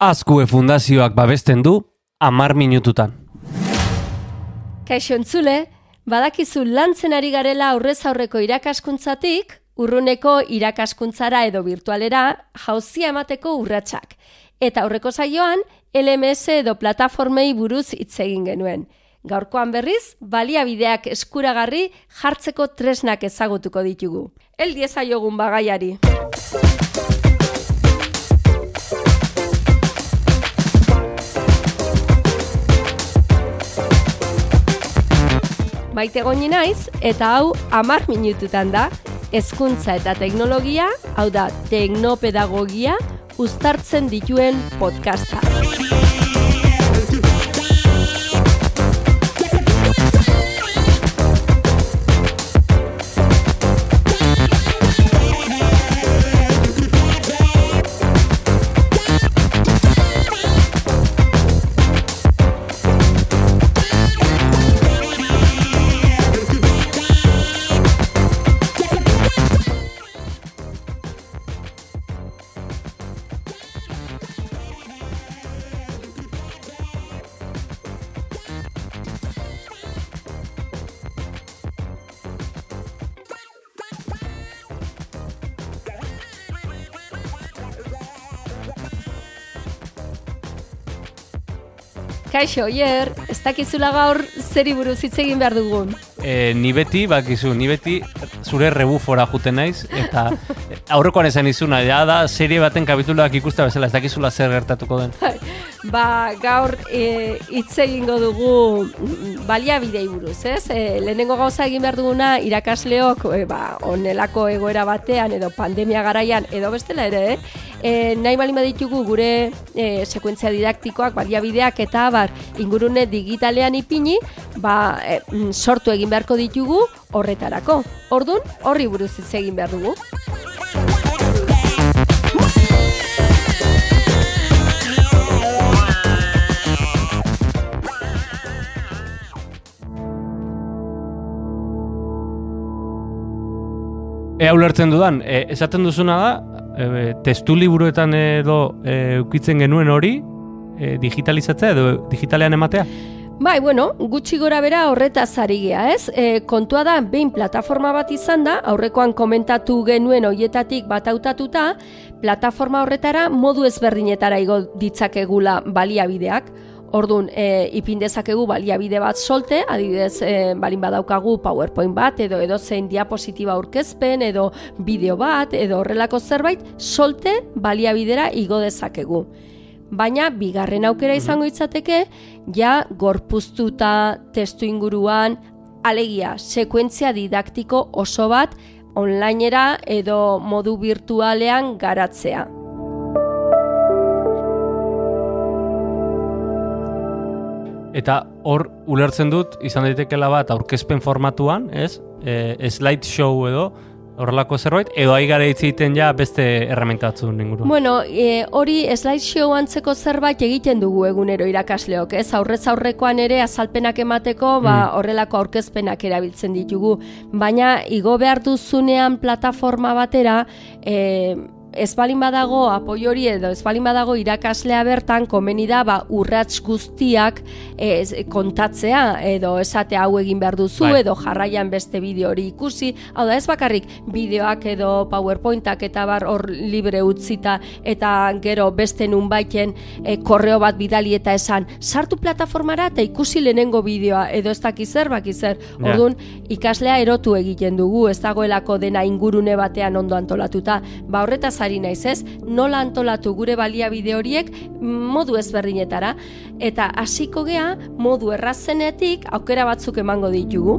Azkue Fundazioak babesten du amar minututan. Kaixo entzule, badakizu lantzen ari garela aurrez aurreko irakaskuntzatik, urruneko irakaskuntzara edo virtualera jauzia emateko urratsak. Eta aurreko saioan, LMS edo plataformei buruz hitz egin genuen. Gaurkoan berriz, baliabideak eskuragarri jartzeko tresnak ezagutuko ditugu. El diezaiogun bagaiari. Maite goni naiz, eta hau amar minututan da, hezkuntza eta teknologia, hau da teknopedagogia, uztartzen dituen podcasta. Kaixo, Oier, ez dakizula gaur zeri buruz hitz egin behar dugun. E, ni beti, bakizu, ni beti zure rebufora juten naiz, eta aurrekoan esan izuna, ja da, serie baten kapituluak ikusta bezala, ez dakizula zer gertatuko den. Ba, gaur e, hitz egingo dugu baliabidei buruz, ez? E, lehenengo gauza egin behar duguna irakasleok, e, ba, onelako egoera batean, edo pandemia garaian, edo bestela ere, eh? e, nahi balima ditugu gure e, sekuentzia didaktikoak, baliabideak eta bar ingurune digitalean ipini, ba, e, sortu egin beharko ditugu horretarako. Ordun horri buruz egin behar dugu. Ea ulertzen dudan, e, esaten duzuna da, e, testu liburuetan edo e, ukitzen genuen hori e, digitalizatzea edo digitalean ematea? Bai, bueno, gutxi gora bera horretaz ari gea, ez? E, kontua da, behin plataforma bat izan da, aurrekoan komentatu genuen hoietatik bat hautatuta, plataforma horretara modu ezberdinetara igo ditzakegula baliabideak. Ordun e, ipin dezakegu baliabide bat solte, adibidez e, balin badaukagu PowerPoint bat edo edo zein diapositiba aurkezpen edo bideo bat edo horrelako zerbait solte baliabidera igo dezakegu. Baina bigarren aukera izango itzateke ja gorpuztuta testu inguruan alegia sekuentzia didaktiko oso bat onlinera edo modu virtualean garatzea. Eta hor ulertzen dut izan daitekela bat aurkezpen formatuan, ez? E, slide show edo horrelako zerbait edo ai gara hitz egiten ja beste errementatzu inguru. Bueno, e, hori slide show antzeko zerbait egiten dugu egunero irakasleok, ez? Aurrez aurrekoan ere azalpenak emateko, ba mm. horrelako aurkezpenak erabiltzen ditugu, baina igo behar duzunean plataforma batera, eh ez balin badago apoi hori edo ez balin badago irakaslea bertan komeni da ba urrats guztiak ez, kontatzea edo esate hau egin behar duzu bai. edo jarraian beste bideo hori ikusi. Hau da ez bakarrik bideoak edo powerpointak eta bar hor libre utzita eta gero beste nun baiten e, korreo bat bidali eta esan sartu plataformara eta ikusi lehenengo bideoa. Edo ez dakiz zer baki zer. Orduan ikaslea erotu egiten dugu ez dagoelako dena ingurune batean ondo antolatuta. Ba horretaz ari naiz ez, nola antolatu gure baliabide horiek modu ezberdinetara eta hasiko gea modu errazenetik aukera batzuk emango ditugu.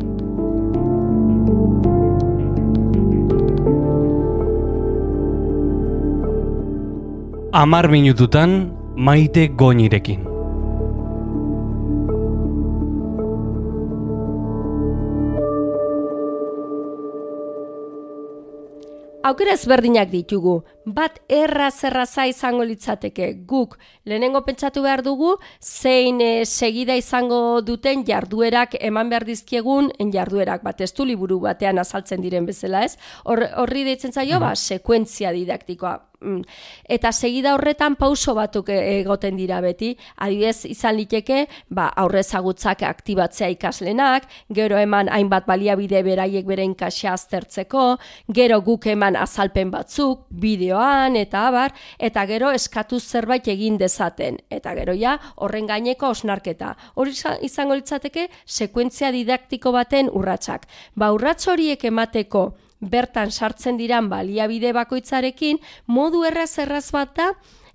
Amar minututan maite goinirekin. Aukera ezberdinak ditugu, bat erra zerraza izango litzateke. Guk lehenengo pentsatu behar dugu zein e, segida izango duten jarduerak eman behar dizkiegun jarduerak bat estu liburu batean azaltzen diren bezala ez? Horri deitzen zaio ba, mhm. sekuentzia didaktikoa eta segida horretan pauso batuk e, egoten dira beti, adibidez izan liteke, ba, aurrezagutzak aktibatzea ikaslenak, gero eman hainbat baliabide beraiek bere kasia aztertzeko, gero guk eman azalpen batzuk, bideoan, eta abar, eta gero eskatu zerbait egin dezaten, eta gero ja, horren gaineko osnarketa. Hori izango litzateke, sekuentzia didaktiko baten urratsak. Ba, urrats horiek emateko, bertan sartzen diran baliabide bakoitzarekin, modu erraz erraz bat da,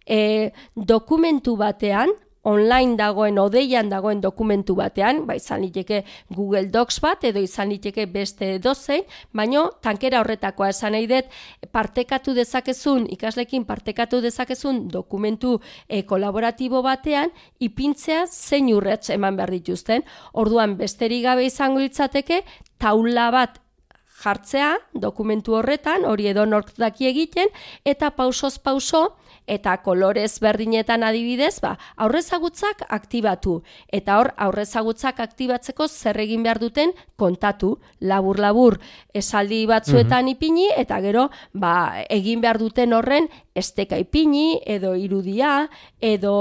e, dokumentu batean, online dagoen, odeian dagoen dokumentu batean, ba izan liteke Google Docs bat, edo izan liteke beste dozein, baino tankera horretakoa esan nahi dut, partekatu dezakezun, ikaslekin partekatu dezakezun dokumentu e, kolaboratibo batean, ipintzea zein urretz eman behar dituzten. Orduan, besterik gabe izango litzateke, taula bat jartzea dokumentu horretan, hori edo nork daki egiten, eta pausoz pauso, eta kolorez berdinetan adibidez, ba, aurrezagutzak aktibatu. Eta hor, aurrezagutzak aktibatzeko zer egin behar duten kontatu, labur-labur esaldi batzuetan mhm. ipini, eta gero, ba, egin behar duten horren esteka ipini, edo irudia, edo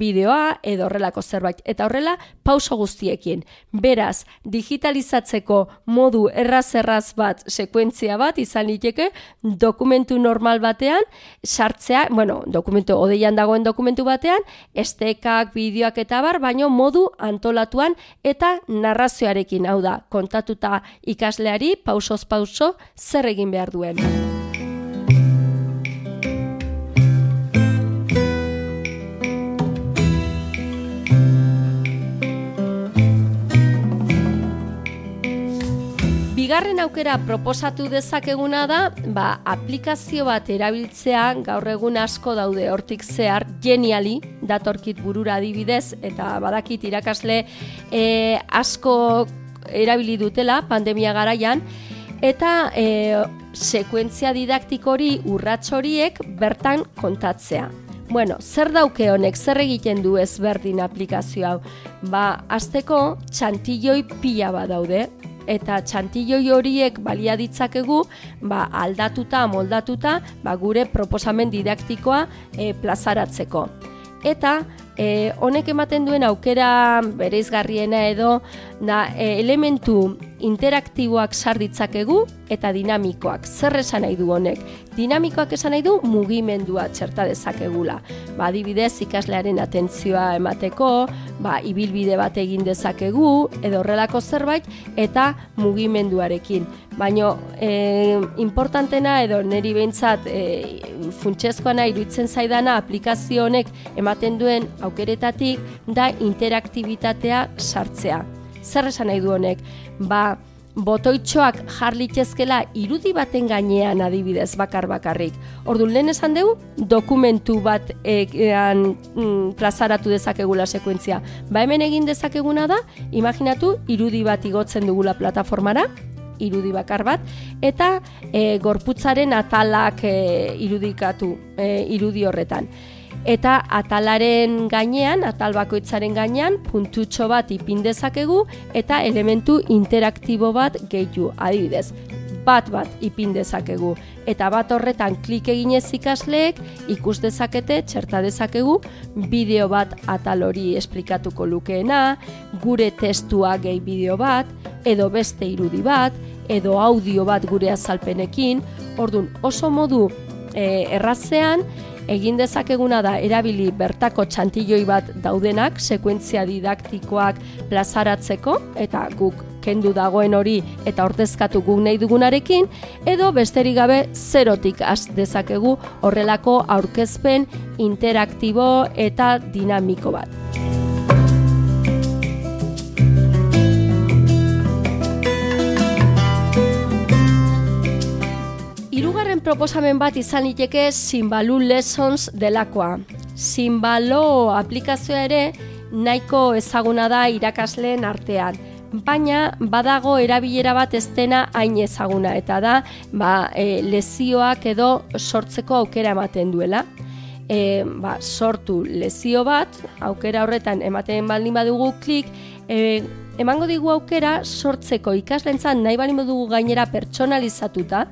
bideoa, edo horrelako zerbait. Eta horrela, pauso guztiekin. Beraz, digitalizatzeko modu erraz-erraz bat, sekuentzia bat, izan liteke, dokumentu normal batean, sartzea, bueno, bueno, dokumentu, odeian dagoen dokumentu batean, estekak, bideoak eta bar, baino modu antolatuan eta narrazioarekin, hau da, kontatuta ikasleari, pausoz pauso, zer egin behar duen. Bigarren aukera proposatu dezakeguna da, ba, aplikazio bat erabiltzea gaur egun asko daude hortik zehar geniali datorkit burura adibidez eta badakit irakasle e, asko erabili dutela pandemia garaian eta e, sekuentzia didaktikori urrats horiek bertan kontatzea. Bueno, zer dauke honek, zer egiten du ezberdin aplikazio hau? Ba, azteko txantilloi pila bat daude, eta txantilloi horiek balia ditzakegu ba, aldatuta, moldatuta ba, gure proposamen didaktikoa e, plazaratzeko. Eta e, honek ematen duen aukera bereizgarriena edo na, e, elementu interaktiboak sar ditzakegu eta dinamikoak. Zer esan nahi du honek? Dinamikoak esan nahi du mugimendua txerta dezakegula. Ba, adibidez ikaslearen atentzioa emateko, ba, ibilbide bat egin dezakegu, edo horrelako zerbait, eta mugimenduarekin. Baina, e, importantena edo niri behintzat e, funtsezkoana iruditzen zaidana aplikazio honek ematen duen aukeretatik da interaktibitatea sartzea. Zer esan nahi du honek? Ba, botoitxoak jarlitzezkela irudi baten gainean adibidez bakar bakarrik. Ordu lehen esan dugu dokumentu bat ean, mm, plazaratu dezakegula sekuentzia. Ba hemen egin dezakeguna da, imaginatu irudi bat igotzen dugula plataformara, irudi bakar bat, eta e, gorputzaren atalak e, irudikatu e, irudi horretan eta atalaren gainean, atal bakoitzaren gainean, puntutxo bat ipin dezakegu eta elementu interaktibo bat gehiu, adibidez bat bat ipin dezakegu. Eta bat horretan klik eginez ikasleek ikus dezakete txerta dezakegu bideo bat atal hori esplikatuko lukeena, gure testua gehi bideo bat edo beste irudi bat edo audio bat gure azalpenekin, ordun oso modu e, errazean egin dezakeguna da erabili bertako txantilloi bat daudenak, sekuentzia didaktikoak plazaratzeko, eta guk kendu dagoen hori eta ordezkatu guk nahi dugunarekin, edo besterik gabe zerotik az dezakegu horrelako aurkezpen interaktibo eta dinamiko bat. Proposamen bat izan liteke Simbalu Lessons delakoa. Simbalo aplikazioa ere nahiko ezaguna da irakasleen artean. Baina badago erabilera bat ez dena hain ezaguna eta da ba, e, lezioak edo sortzeko aukera ematen duela. E, ba, sortu lezio bat, aukera horretan ematen baldin badugu klik, e, emango digu aukera sortzeko ikaslentzat nahi bali dugu gainera pertsonalizatuta,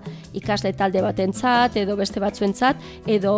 ikasle talde batentzat edo beste batzuentzat edo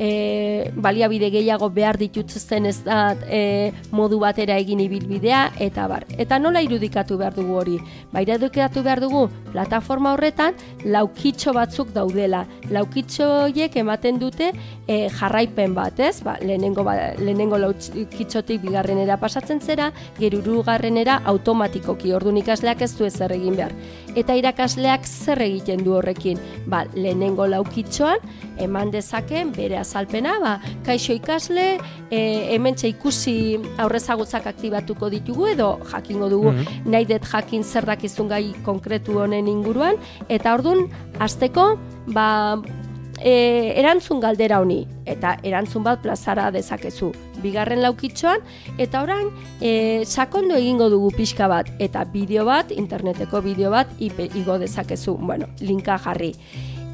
e, baliabide gehiago behar ditutzen ez da e, modu batera egin ibilbidea eta bar. Eta nola irudikatu behar dugu hori? Ba, irudikatu behar dugu plataforma horretan laukitxo batzuk daudela. Laukitxo horiek ematen dute e, jarraipen bat, ez? Ba, lehenengo, ba, lehenengo laukitxotik bigarrenera pasatzen zera, geruru garrenera automatikoki, orduan ikasleak ez du ezer egin behar. Eta irakasleak zer egiten du horrekin? Ba, lehenengo laukitxoan, eman dezaken bere azalpena, ba, kaixo ikasle, e, hemen ikusi aurrezagutzak aktibatuko ditugu edo jakingo dugu mm nahi dut jakin zer dakizun gai konkretu honen inguruan, eta ordun hasteko ba, e, erantzun galdera honi, eta erantzun bat plazara dezakezu. Bigarren laukitxoan, eta orain e, sakondo egingo dugu pixka bat, eta bideo bat, interneteko bideo bat, igo dezakezu, bueno, linka jarri.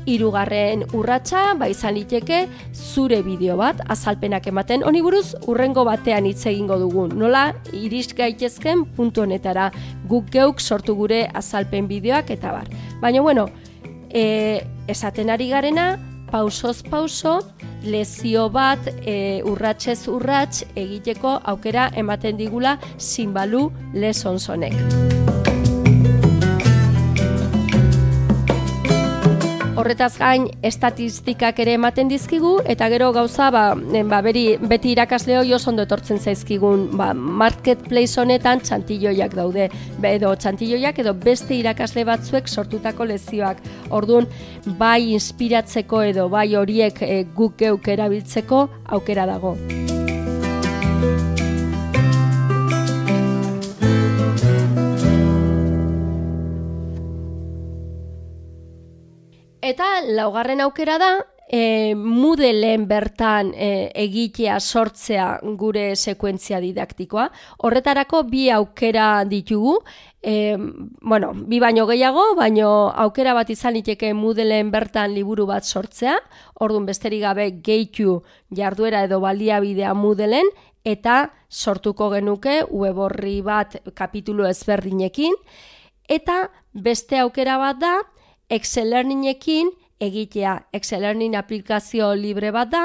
Hirugarren urratsa ba izan liteke zure bideo bat azalpenak ematen. Honi buruz urrengo batean hitz egingo dugu. Nola iris gaitezken puntu honetara guk geuk sortu gure azalpen bideoak eta bar. Baina bueno, e, esaten ari garena pausoz pauso lezio bat e, urratsez urrats egiteko aukera ematen digula sinbalu lesonsonek. Horretaz gain estatistikak ere ematen dizkigu eta gero gauza ba, ba beri, beti irakasleo jo ondo etortzen zaizkigun ba, marketplace honetan txantilloiak daude edo txantilloiak edo beste irakasle batzuek sortutako lezioak. Orduan bai inspiratzeko edo bai horiek e, guk geuk erabiltzeko aukera dago. Eta laugarren aukera da, e, mudelen bertan e, egitea sortzea gure sekuentzia didaktikoa. Horretarako bi aukera ditugu, e, bueno, bi baino gehiago, baino aukera bat izan liteke mudelen bertan liburu bat sortzea, orduan besterik gabe gehitu jarduera edo baliabidea mudelen, eta sortuko genuke web horri bat kapitulu ezberdinekin, eta beste aukera bat da, Excel Learningekin egitea. Excel Learning aplikazio libre bat da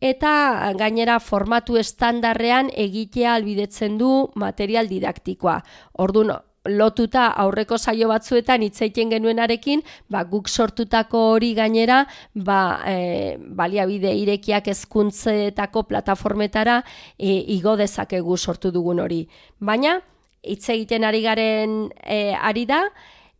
eta gainera formatu estandarrean egitea albidetzen du material didaktikoa. Ordun lotuta aurreko saio batzuetan hitz genuenarekin, ba, guk sortutako hori gainera, ba, e, baliabide irekiak hezkuntzetako plataformetara e, igo dezakegu sortu dugun hori. Baina hitz egiten ari garen e, ari da,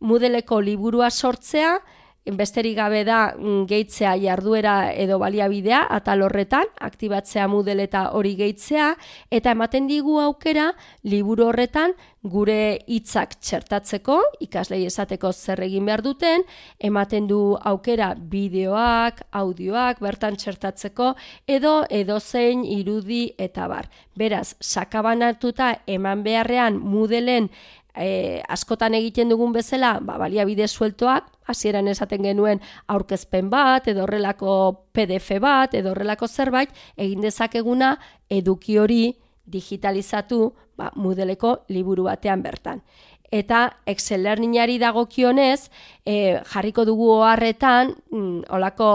Mudeleko liburua sortzea, besterik gabe da mm, gehitzea jarduera edo baliabidea atal horretan, aktibatzea mudel eta hori gehitzea, eta ematen digu aukera liburu horretan gure hitzak txertatzeko, ikaslei esateko zer egin behar duten, ematen du aukera bideoak, audioak bertan txertatzeko, edo edozein irudi eta bar. Beraz, sakabanatuta eman beharrean mudelen e, askotan egiten dugun bezala, ba, baliabide sueltoak, hasieran esaten genuen aurkezpen bat, edo horrelako PDF bat, edo horrelako zerbait, egin dezakeguna eduki hori digitalizatu ba, mudeleko liburu batean bertan. Eta Excel Learningari dagokionez e, jarriko dugu oharretan mm, olako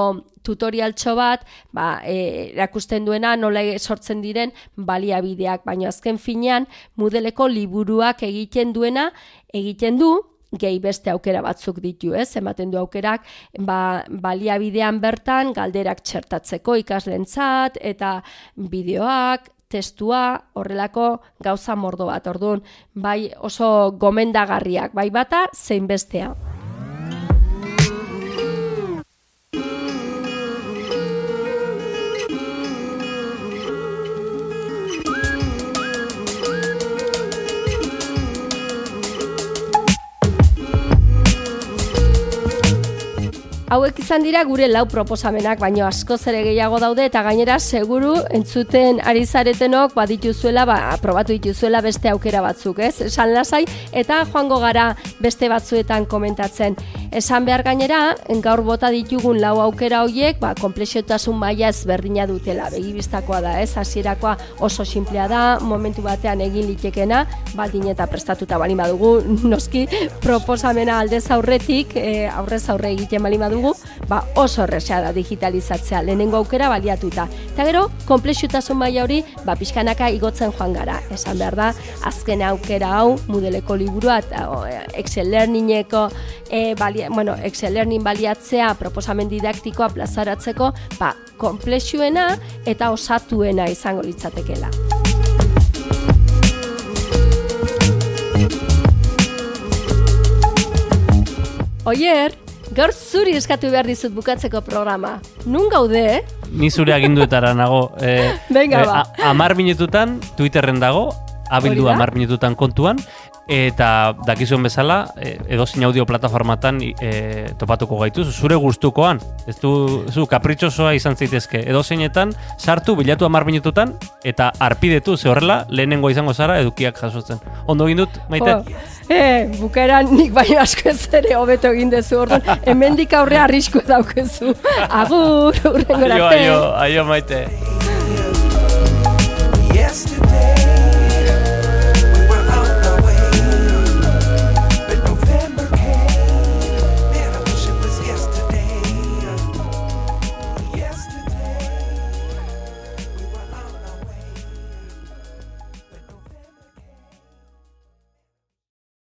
tutorialtxo bat ba, e, erakusten duena nola sortzen diren baliabideak, baina azken finean modeleko liburuak egiten duena egiten du gehi beste aukera batzuk ditu, ez? Ematen du aukerak ba, baliabidean bertan galderak txertatzeko ikaslentzat eta bideoak, testua horrelako gauza mordo bat. Orduan, bai oso gomendagarriak, bai bata zein bestea. Hauek izan dira gure lau proposamenak, baino asko ere gehiago daude eta gainera seguru entzuten ari zaretenok badituzuela, ba, probatu dituzuela beste aukera batzuk, ez? San lasai eta joango gara beste batzuetan komentatzen. Esan behar gainera, gaur bota ditugun lau aukera hoiek, ba, komplexiotasun maila ezberdina dutela, begibistakoa da, ez, hasierakoa oso simplea da, momentu batean egin litekena, baldin eta prestatuta bali badugu, noski, proposamena aldez aurretik, e, aurrez aurre egiten bali badugu, ba, oso erresa da digitalizatzea, lehenengo aukera baliatuta. Eta gero, komplexiotasun maila hori, ba, pixkanaka igotzen joan gara, esan behar da, azken aukera hau, mudeleko liburua, eta Excel Learningeko e, balia, bueno, Excel Learning baliatzea proposamen didaktikoa plazaratzeko, ba, komplexuena eta osatuena izango litzatekela. Oier, gaur zuri eskatu behar dizut bukatzeko programa. Nun gaude, eh? Ni zure aginduetara nago. Eh, Venga, ba. Amar minututan Twitterren dago, abildu amar minututan kontuan, eta dakizuen bezala e, edozein audio plataformatan e, topatuko gaitu zure gustukoan ez du zu kapritxosoa izan zaitezke edozeinetan sartu bilatu 10 minututan eta arpidetu ze horrela lehenengo izango zara edukiak jasotzen ondo egin dut maite oh. Eh, bukaeran nik baino asko ez ere hobeto egin dezu orduan, hemendik aurre arrisku daukezu. Agur, urrengo Aio, aio, aio maite.